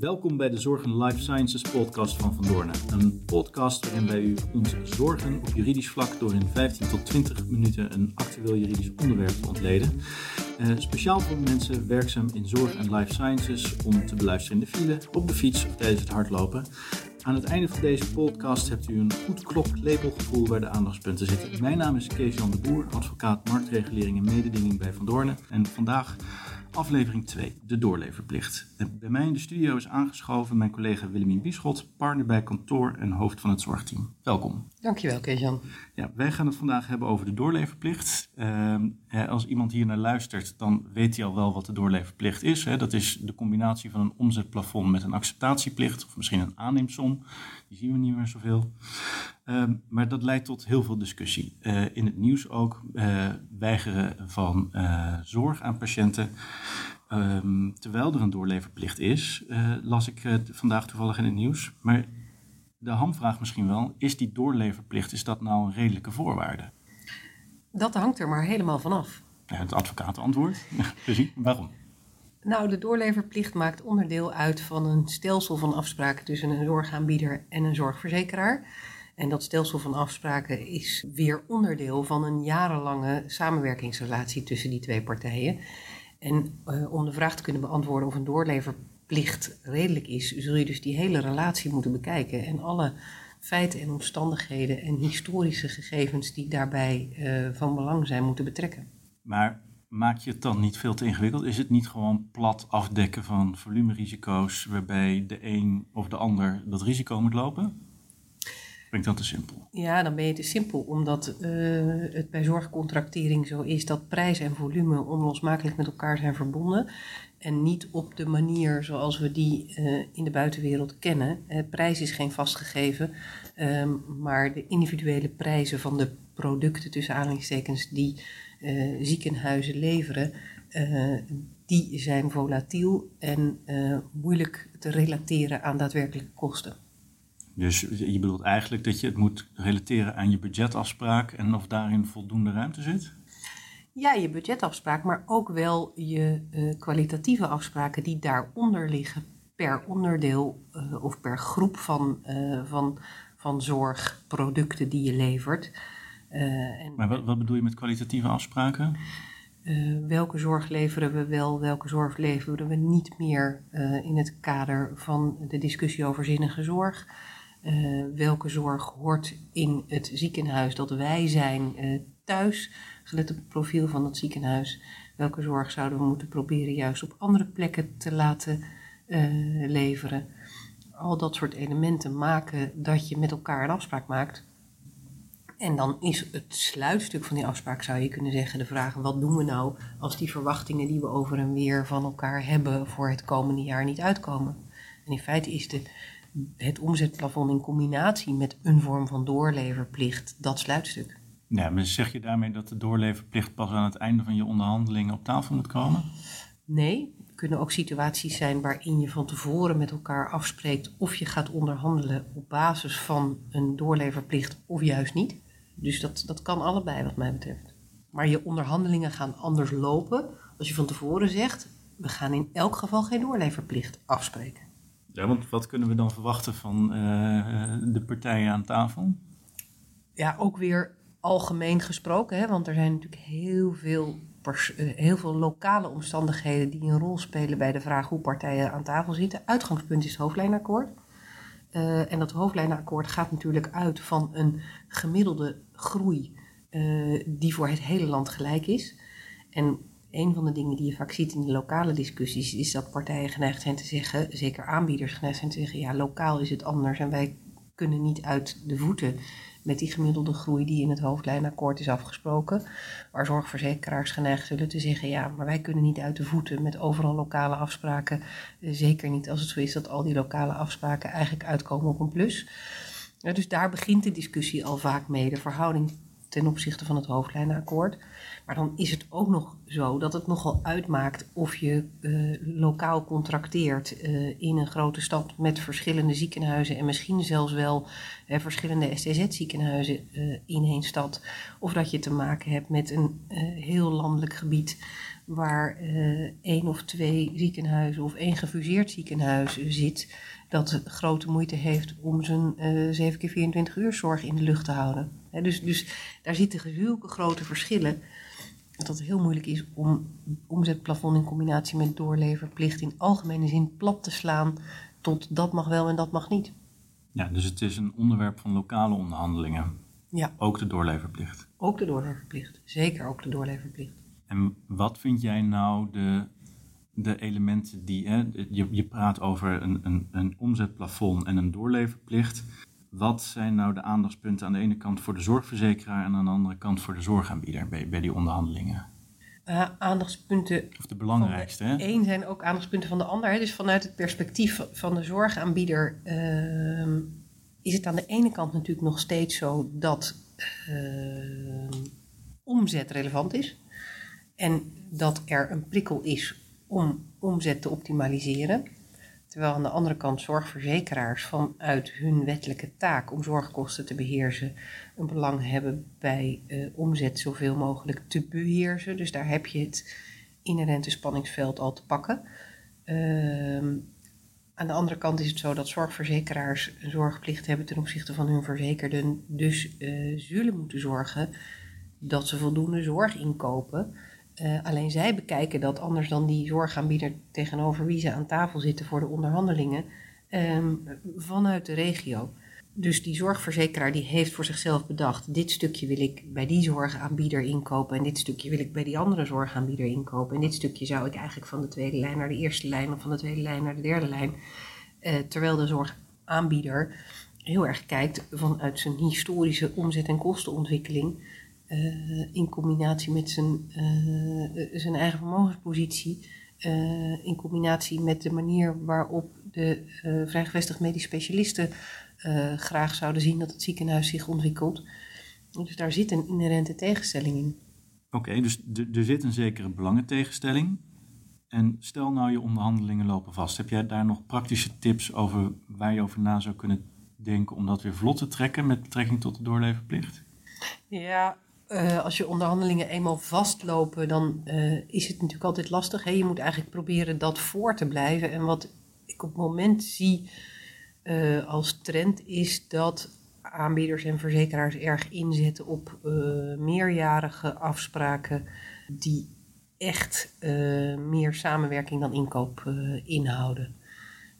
Welkom bij de Zorgen Life Sciences podcast van Van Doornen. Een podcast waarin wij u onze zorgen op juridisch vlak door in 15 tot 20 minuten een actueel juridisch onderwerp te ontleden. Uh, speciaal voor mensen werkzaam in zorg en life sciences om te beluisteren in de file, op de fiets of tijdens het hardlopen. Aan het einde van deze podcast hebt u een goed klok-labelgevoel waar de aandachtspunten zitten. Mijn naam is Kees-Jan de Boer, advocaat marktregulering en mededinging bij Van Doornen. En vandaag aflevering 2, de doorleverplicht. Bij mij in de studio is aangeschoven mijn collega Willemien Bieschot, partner bij kantoor en hoofd van het zorgteam. Welkom. Dankjewel, Kees-Jan. Ja, wij gaan het vandaag hebben over de doorleverplicht. Uh, als iemand hier naar luistert, dan weet hij al wel wat de doorleverplicht is. Hè. Dat is de combinatie van een omzetplafond met een acceptatieplicht, of misschien een aanneemsom. Die zien we niet meer zoveel. Uh, maar dat leidt tot heel veel discussie. Uh, in het nieuws ook uh, weigeren van uh, zorg aan patiënten. Um, terwijl er een doorleverplicht is, las ik vandaag toevallig in het nieuws. Maar de hamvraag misschien wel, is die doorleverplicht, is dat nou een redelijke voorwaarde? Dat hangt er maar helemaal vanaf. Ja, het advocatenantwoord. Precies. Waarom? Nou, de doorleverplicht maakt onderdeel uit van een stelsel van afspraken tussen een zorgaanbieder en een zorgverzekeraar. En dat stelsel van afspraken is weer onderdeel van een jarenlange samenwerkingsrelatie tussen die twee partijen. En uh, om de vraag te kunnen beantwoorden of een doorleverplicht redelijk is, zul je dus die hele relatie moeten bekijken en alle feiten en omstandigheden en historische gegevens die daarbij uh, van belang zijn moeten betrekken. Maar maak je het dan niet veel te ingewikkeld? Is het niet gewoon plat afdekken van volumerisico's waarbij de een of de ander dat risico moet lopen? Ik dan te simpel? Ja, dan ben je te simpel, omdat uh, het bij zorgcontractering zo is dat prijs en volume onlosmakelijk met elkaar zijn verbonden. En niet op de manier zoals we die uh, in de buitenwereld kennen. Uh, prijs is geen vastgegeven, maar de individuele prijzen van de producten tussen aanhalingstekens die ziekenhuizen leveren, die zijn volatiel en moeilijk te relateren aan daadwerkelijke kosten. Dus je bedoelt eigenlijk dat je het moet relateren aan je budgetafspraak en of daarin voldoende ruimte zit? Ja, je budgetafspraak, maar ook wel je kwalitatieve afspraken die daaronder liggen per onderdeel of per groep van, van, van zorgproducten die je levert. En, maar wat, wat bedoel je met kwalitatieve afspraken? welke zorg leveren we wel, welke zorg leveren we niet meer in het kader van de discussie over zinnige zorg? Uh, welke zorg hoort in het ziekenhuis dat wij zijn uh, thuis, gelet op het profiel van het ziekenhuis. Welke zorg zouden we moeten proberen juist op andere plekken te laten uh, leveren. Al dat soort elementen maken dat je met elkaar een afspraak maakt. En dan is het sluitstuk van die afspraak, zou je kunnen zeggen, de vraag: wat doen we nou als die verwachtingen die we over en weer van elkaar hebben voor het komende jaar niet uitkomen? En in feite is de het omzetplafond in combinatie met een vorm van doorleverplicht dat sluitstuk. Ja, maar zeg je daarmee dat de doorleverplicht pas aan het einde van je onderhandelingen op tafel moet komen? Nee, er kunnen ook situaties zijn waarin je van tevoren met elkaar afspreekt of je gaat onderhandelen op basis van een doorleverplicht of juist niet. Dus dat, dat kan allebei wat mij betreft. Maar je onderhandelingen gaan anders lopen als je van tevoren zegt, we gaan in elk geval geen doorleverplicht afspreken. Ja, want wat kunnen we dan verwachten van uh, de partijen aan tafel? Ja, ook weer algemeen gesproken, hè, want er zijn natuurlijk heel veel, eh, heel veel lokale omstandigheden die een rol spelen bij de vraag hoe partijen aan tafel zitten. Uitgangspunt is het hoofdlijnakkoord. Uh, en dat hoofdlijnenakkoord gaat natuurlijk uit van een gemiddelde groei uh, die voor het hele land gelijk is. En een van de dingen die je vaak ziet in die lokale discussies is dat partijen geneigd zijn te zeggen, zeker aanbieders geneigd zijn te zeggen, ja, lokaal is het anders en wij kunnen niet uit de voeten met die gemiddelde groei die in het hoofdlijnakkoord is afgesproken. Waar zorgverzekeraars geneigd zullen te zeggen, ja, maar wij kunnen niet uit de voeten met overal lokale afspraken. Zeker niet als het zo is dat al die lokale afspraken eigenlijk uitkomen op een plus. dus daar begint de discussie al vaak mee, de verhouding ten opzichte van het hoofdlijnenakkoord. Maar dan is het ook nog zo dat het nogal uitmaakt of je uh, lokaal contracteert uh, in een grote stad met verschillende ziekenhuizen en misschien zelfs wel verschillende STZ-ziekenhuizen in één stad. Of dat je te maken hebt met een heel landelijk gebied waar één of twee ziekenhuizen of één gefuseerd ziekenhuis zit, dat grote moeite heeft om zijn uh, 7 keer 24 uur zorg in de lucht te houden. Dus, dus daar zitten zulke grote verschillen dat het heel moeilijk is om omzetplafond in combinatie met doorleverplicht in algemene zin plat te slaan tot dat mag wel en dat mag niet. Ja, dus het is een onderwerp van lokale onderhandelingen. Ja. Ook de doorleverplicht. Ook de doorleverplicht. Zeker ook de doorleverplicht. En wat vind jij nou de, de elementen die. Hè, je, je praat over een, een, een omzetplafond en een doorleverplicht. Wat zijn nou de aandachtspunten aan de ene kant voor de zorgverzekeraar en aan de andere kant voor de zorgaanbieder bij, bij die onderhandelingen? Uh, aandachtspunten. Of de belangrijkste, hè? Eén zijn ook aandachtspunten van de ander. Hè? Dus vanuit het perspectief van de zorgaanbieder uh, is het aan de ene kant natuurlijk nog steeds zo dat uh, omzet relevant is. En dat er een prikkel is om omzet te optimaliseren. Terwijl aan de andere kant zorgverzekeraars vanuit hun wettelijke taak om zorgkosten te beheersen een belang hebben bij uh, omzet zoveel mogelijk te beheersen. Dus daar heb je het inherente spanningsveld al te pakken. Uh, aan de andere kant is het zo dat zorgverzekeraars een zorgplicht hebben ten opzichte van hun verzekerden. Dus uh, zullen moeten zorgen dat ze voldoende zorg inkopen. Uh, alleen zij bekijken dat anders dan die zorgaanbieder tegenover wie ze aan tafel zitten voor de onderhandelingen um, vanuit de regio. Dus die zorgverzekeraar die heeft voor zichzelf bedacht: dit stukje wil ik bij die zorgaanbieder inkopen en dit stukje wil ik bij die andere zorgaanbieder inkopen. En dit stukje zou ik eigenlijk van de tweede lijn naar de eerste lijn of van de tweede lijn naar de derde lijn. Uh, terwijl de zorgaanbieder heel erg kijkt vanuit zijn historische omzet- en kostenontwikkeling. Uh, in combinatie met zijn, uh, zijn eigen vermogenspositie, uh, in combinatie met de manier waarop de vrijgevestigd medisch specialisten graag zouden zien dat het ziekenhuis zich ontwikkelt. Dus daar zit een inherente tegenstelling in. Oké, okay, dus er zit een zekere belangentegenstelling. En stel nou je onderhandelingen lopen vast. Heb jij daar nog praktische tips over waar je over na zou kunnen denken om dat weer vlot te trekken met betrekking tot de doorleverplicht? Ja, uh, als je onderhandelingen eenmaal vastlopen, dan uh, is het natuurlijk altijd lastig. Hè? Je moet eigenlijk proberen dat voor te blijven. En wat ik op het moment zie uh, als trend is dat aanbieders en verzekeraars erg inzetten op meerjarige afspraken die echt meer samenwerking dan inkoop inhouden.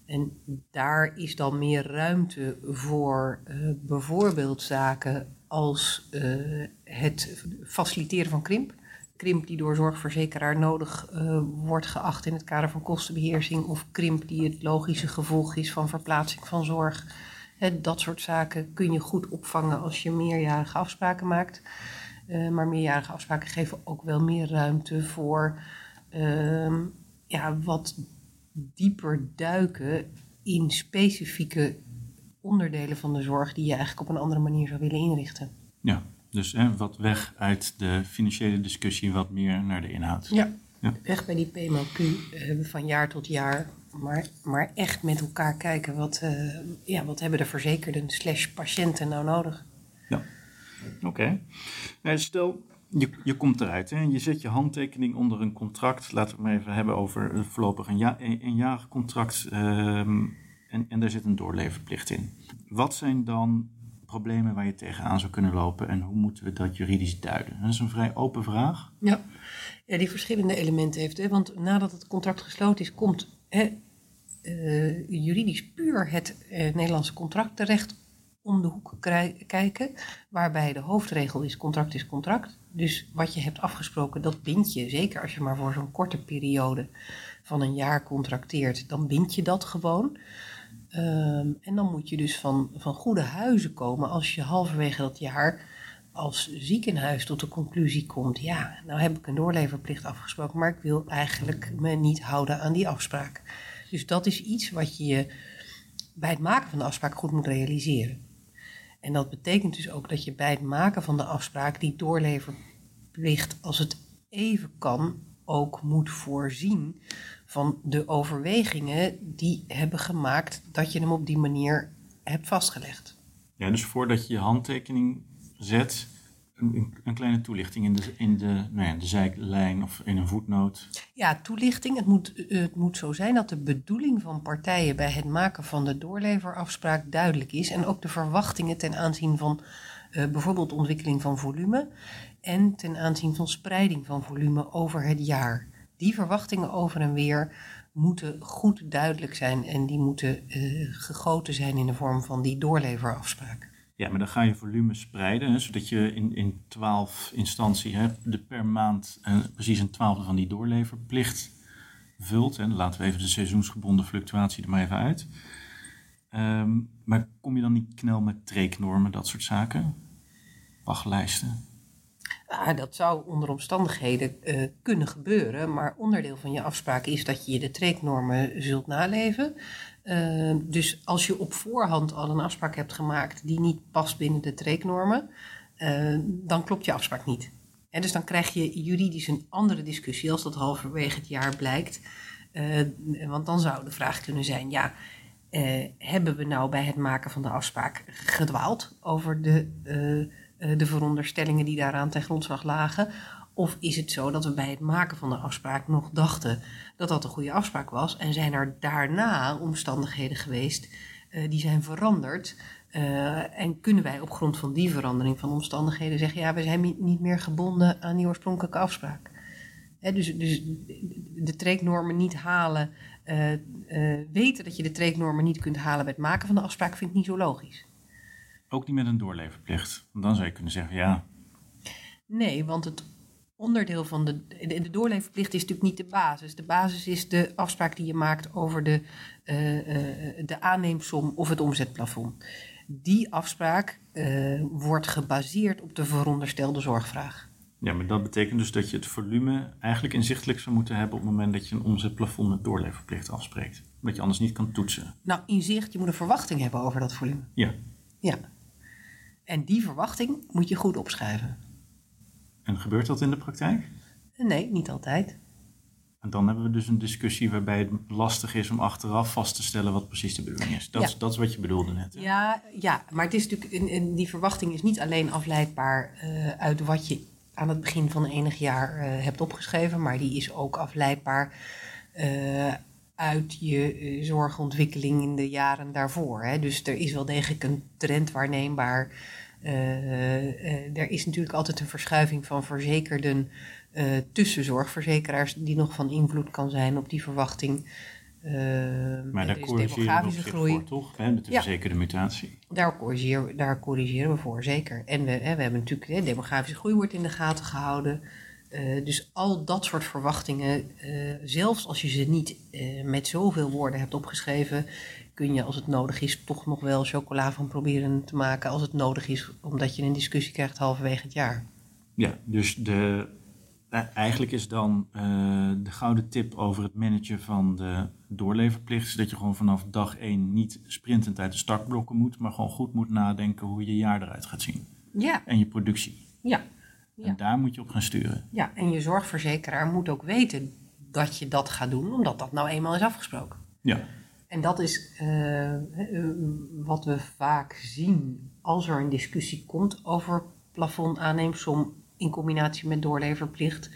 En daar is dan meer ruimte voor bijvoorbeeld zaken als uh, het faciliteren van krimp. Krimp die door zorgverzekeraar nodig uh, wordt geacht in het kader van kostenbeheersing, of krimp die het logische gevolg is van verplaatsing van zorg. Dat soort zaken kun je goed opvangen als je meerjarige afspraken maakt. Uh, maar meerjarige afspraken geven ook wel meer ruimte voor ja, wat dieper duiken in specifieke onderdelen van de zorg die je eigenlijk op een andere manier zou willen inrichten. Ja, dus hè, wat weg uit de financiële discussie, wat meer naar de inhoud. Ja, ja. weg bij die PMOQ uh, van jaar tot jaar. Maar, maar echt met elkaar kijken, wat, uh, ja, wat hebben de verzekerden slash patiënten nou nodig? Ja, oké. Okay. Stel, je, je komt eruit en je zet je handtekening onder een contract. Laten we het maar even hebben over voorlopig een, ja, een, een jaar contract. En, en daar zit een doorleverplicht in. Wat zijn dan problemen waar je tegenaan zou kunnen lopen en hoe moeten we dat juridisch duiden? Dat is een vrij open vraag. Ja, die verschillende elementen heeft. Hè? Want nadat het contract gesloten is, komt hè, uh, juridisch puur het uh, Nederlandse contract terecht om de hoek kijken, waarbij de hoofdregel is contract is contract. Dus wat je hebt afgesproken, dat bind je, zeker als je maar voor zo'n korte periode van een jaar contracteert, dan bind je dat gewoon. Um, en dan moet je dus van, van goede huizen komen als je halverwege dat jaar als ziekenhuis tot de conclusie komt: ja, nou heb ik een doorleverplicht afgesproken, maar ik wil eigenlijk me niet houden aan die afspraak. Dus dat is iets wat je bij het maken van de afspraak goed moet realiseren. En dat betekent dus ook dat je bij het maken van de afspraak die doorleverplicht, als het even kan, ook moet voorzien van de overwegingen die hebben gemaakt dat je hem op die manier hebt vastgelegd. Ja, dus voordat je je handtekening zet, een, een, kleine toelichting in de, in de, nou ja, de zijlijn of in een voetnoot? Ja, toelichting. Het moet, het moet zo zijn dat de bedoeling van partijen bij het maken van de doorleverafspraak duidelijk is. En ook de verwachtingen ten aanzien van uh, bijvoorbeeld ontwikkeling van volume en ten aanzien van spreiding van volume over het jaar. Die verwachtingen over en weer moeten goed duidelijk zijn en die moeten uh, gegoten zijn in de vorm van die doorleverafspraak. Ja, maar dan ga je volume spreiden, hè, zodat je in, in 12 instantie hebt, de per maand uh, precies een twaalfde van die doorleverplicht vult. En laten we even de seizoensgebonden fluctuatie er maar even uit. Um, maar kom je dan niet knel met treeknormen, dat soort zaken? Wachtlijsten? Ja, dat zou onder omstandigheden uh, kunnen gebeuren, maar onderdeel van je afspraak is dat je de treeknormen zult naleven. Uh, dus als je op voorhand al een afspraak hebt gemaakt die niet past binnen de treeknormen, uh, dan klopt je afspraak niet. En dus dan krijg je juridisch een andere discussie als dat halverwege het jaar blijkt. want dan zou de vraag kunnen zijn, ja, hebben we nou bij het maken van de afspraak gedwaald over de eh, de veronderstellingen die daaraan ten grondslag lagen? Of is het zo dat we bij het maken van de afspraak nog dachten dat dat een goede afspraak was en zijn er daarna omstandigheden geweest die zijn veranderd? En kunnen wij op grond van die verandering van omstandigheden zeggen: ja, we zijn niet meer gebonden aan die oorspronkelijke afspraak? Dus, dus de treeknormen niet halen, weten dat je de treeknormen niet kunt halen bij het maken van de afspraak, vind ik niet zo logisch. Ook niet met een doorleverplicht. Want dan zou je kunnen zeggen, ja. Nee, want het onderdeel van de, de, doorleverplicht is natuurlijk niet de basis. De basis is de afspraak die je maakt over de, uh, uh, de aanneemsom of het omzetplafond. Die afspraak wordt gebaseerd op de veronderstelde zorgvraag. Ja, maar dat betekent dus dat je het volume eigenlijk inzichtelijk zou moeten hebben op het moment dat je een omzetplafond met doorleverplicht afspreekt. Omdat je anders niet kan toetsen. Nou, inzicht, je moet een verwachting hebben over dat volume. Ja. Ja. En die verwachting moet je goed opschrijven. En gebeurt dat in de praktijk? Nee, niet altijd. En dan hebben we dus een discussie waarbij het lastig is om achteraf vast te stellen wat precies de bedoeling is. Dat, is, dat is wat je bedoelde net. Hè? Ja, ja, maar het is natuurlijk, die verwachting is niet alleen afleidbaar uh, uit wat je aan het begin van enig jaar uh, hebt opgeschreven, maar die is ook afleidbaar uh, uit je zorgontwikkeling in de jaren daarvoor. Hè. Dus er is wel degelijk een trend waarneembaar er is natuurlijk altijd een verschuiving van verzekerden tussen zorgverzekeraars, die nog van invloed kan zijn op die verwachting. Maar daar corrigeren we groei. voor, toch? Hè, met de ja. verzekerde mutatie. Daar corrigeren, daar corrigeren we voor, zeker. En we, hè, we hebben natuurlijk, hè, demografische groei wordt in de gaten gehouden. dus al dat soort verwachtingen, zelfs als je ze niet met zoveel woorden hebt opgeschreven, kun je als het nodig is toch nog wel chocola van proberen te maken als het nodig is, omdat je een discussie krijgt halverwege het jaar. Ja, dus de, eh, eigenlijk is dan uh, de gouden tip over het managen van de doorleverplicht, is dat je gewoon vanaf dag één niet sprintend uit de startblokken moet, maar gewoon goed moet nadenken hoe je jaar eruit gaat zien. Ja. En je productie. Ja. ja. En daar moet je op gaan sturen. Ja, en je zorgverzekeraar moet ook weten dat je dat gaat doen, omdat dat nou eenmaal is afgesproken. Ja. En dat is uh, wat we vaak zien als er een discussie komt over plafond aanneemsom in combinatie met doorleverplicht.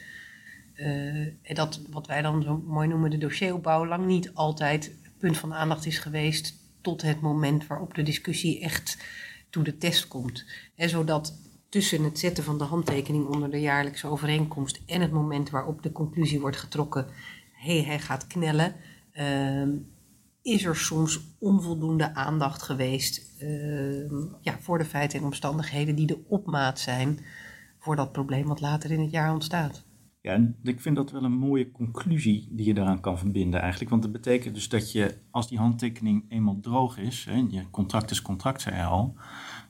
Uh, en dat wat wij dan zo mooi noemen de dossieropbouw lang niet altijd punt van aandacht is geweest tot het moment waarop de discussie echt toe de test komt. En zodat tussen het zetten van de handtekening onder de jaarlijkse overeenkomst en het moment waarop de conclusie wordt getrokken, hé, hey, hij gaat knellen, uh, is er soms onvoldoende aandacht geweest uh, ja, voor de feiten en omstandigheden die de opmaat zijn voor dat probleem wat later in het jaar ontstaat. Ja, en ik vind dat wel een mooie conclusie die je daaraan kan verbinden eigenlijk. Want dat betekent dus dat je, als die handtekening eenmaal droog is, hè, je contract is contract, zei je al,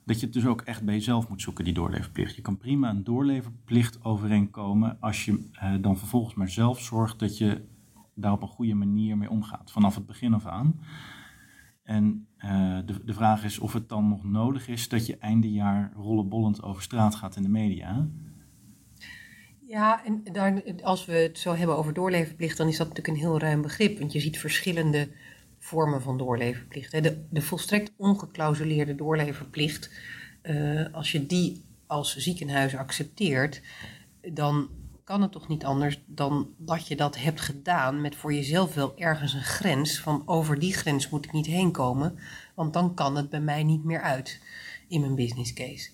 dat je het dus ook echt bij jezelf moet zoeken, die doorleverplicht. Je kan prima een doorleverplicht overeenkomen als je uh, dan vervolgens maar zelf zorgt dat je daar op een goede manier mee omgaat, vanaf het begin af aan. En uh, de, de vraag is of het dan nog nodig is dat je einde jaar rollenbollend over straat gaat in de media. Ja, en daar, als we het zo hebben over doorleverplicht, dan is dat natuurlijk een heel ruim begrip. Want je ziet verschillende vormen van doorleverplicht. De, de volstrekt ongeklausuleerde doorleverplicht, uh, als je die als ziekenhuis accepteert, dan kan het toch niet anders dan dat je dat hebt gedaan met voor jezelf wel ergens een grens van over die grens moet ik niet heen komen, want dan kan het bij mij niet meer uit in mijn business case.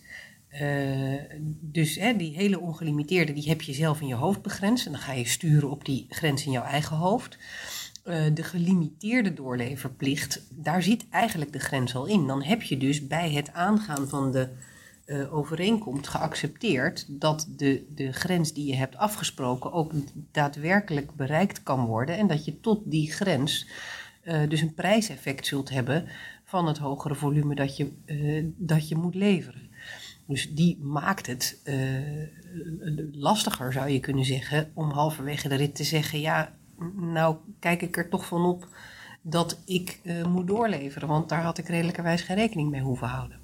Uh, dus hè, die hele ongelimiteerde, die heb je zelf in je hoofd begrensd. En dan ga je sturen op die grens in jouw eigen hoofd. Uh, de gelimiteerde doorleverplicht, daar zit eigenlijk de grens al in. Dan heb je dus bij het aangaan van de uh, overeenkomst geaccepteerd dat de, de grens die je hebt afgesproken ook daadwerkelijk bereikt kan worden. En dat je tot die grens dus een prijseffect zult hebben van het hogere volume dat je, dat je moet leveren. Dus die maakt het lastiger, zou je kunnen zeggen, om halverwege de rit te zeggen: ja, nou kijk ik er toch van op dat ik moet doorleveren, want daar had ik redelijkerwijs geen rekening mee hoeven houden.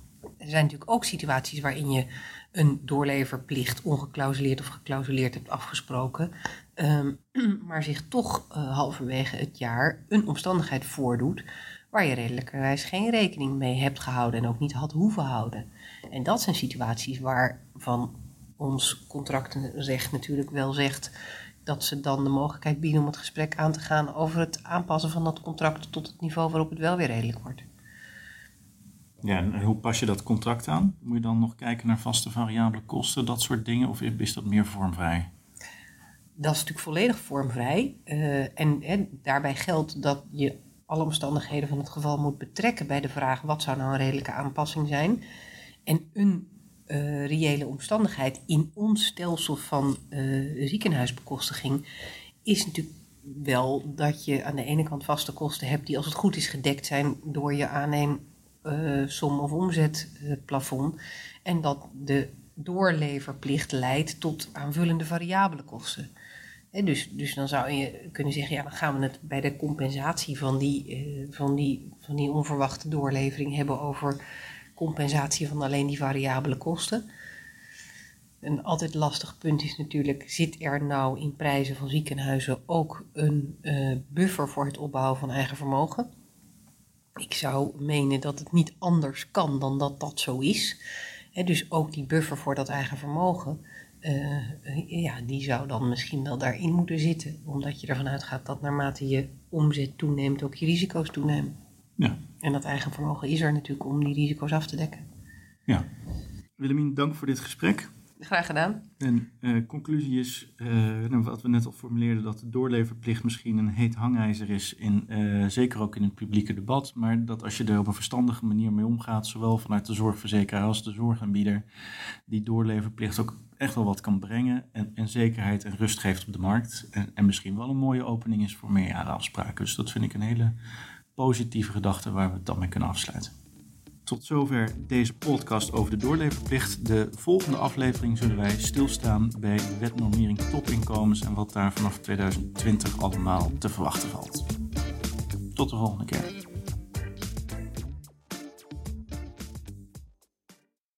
Er zijn natuurlijk ook situaties waarin je een doorleverplicht ongeclausuleerd of geclausuleerd hebt afgesproken, um, maar zich toch uh, halverwege het jaar een omstandigheid voordoet waar je redelijkerwijs geen rekening mee hebt gehouden en ook niet had hoeven houden. En dat zijn situaties waarvan ons contractenrecht natuurlijk wel zegt dat ze dan de mogelijkheid bieden om het gesprek aan te gaan over het aanpassen van dat contract tot het niveau waarop het wel weer redelijk wordt. Ja, en hoe pas je dat contract aan? Moet je dan nog kijken naar vaste variabele kosten, dat soort dingen, of is dat meer vormvrij? Dat is natuurlijk volledig vormvrij. Uh, en, daarbij geldt dat je alle omstandigheden van het geval moet betrekken bij de vraag wat zou nou een redelijke aanpassing zijn. En een uh, reële omstandigheid in ons stelsel van uh, ziekenhuisbekostiging is natuurlijk wel dat je aan de ene kant vaste kosten hebt die als het goed is gedekt zijn door je aanneemsom uh, of omzetplafond. en dat de doorleverplicht leidt tot aanvullende variabele kosten. En dus, dus dan zou je kunnen zeggen, ja, dan gaan we het bij de compensatie van die, van die, van die onverwachte doorlevering hebben over compensatie van alleen die variabele kosten. Een altijd lastig punt is natuurlijk, zit er nou in prijzen van ziekenhuizen ook een uh, buffer voor het opbouwen van eigen vermogen? Ik zou menen dat het niet anders kan dan dat dat zo is. He, dus ook die buffer voor dat eigen vermogen, uh, ja, die zou dan misschien wel daarin moeten zitten. Omdat je ervan uitgaat dat naarmate je omzet toeneemt, ook je risico's toenemen. Ja. En dat eigen vermogen is er natuurlijk om die risico's af te dekken. Ja. Willemien, dank voor dit gesprek. Graag gedaan. En uh, conclusie is, uh, wat we net al formuleerden, dat de doorleverplicht misschien een heet hangijzer is, in, uh, zeker ook in het publieke debat, maar dat als je er op een verstandige manier mee omgaat, zowel vanuit de zorgverzekeraar als de zorgaanbieder, die doorleverplicht ook echt wel wat kan brengen en, en zekerheid en rust geeft op de markt en, en misschien wel een mooie opening is voor meerjarenafspraken. Dus dat vind ik een hele positieve gedachten waar we het dan mee kunnen afsluiten. Tot zover deze podcast over de doorleverplicht. De volgende aflevering zullen wij stilstaan bij wetnormering topinkomens en wat daar vanaf 2020 allemaal te verwachten valt. Tot de volgende keer.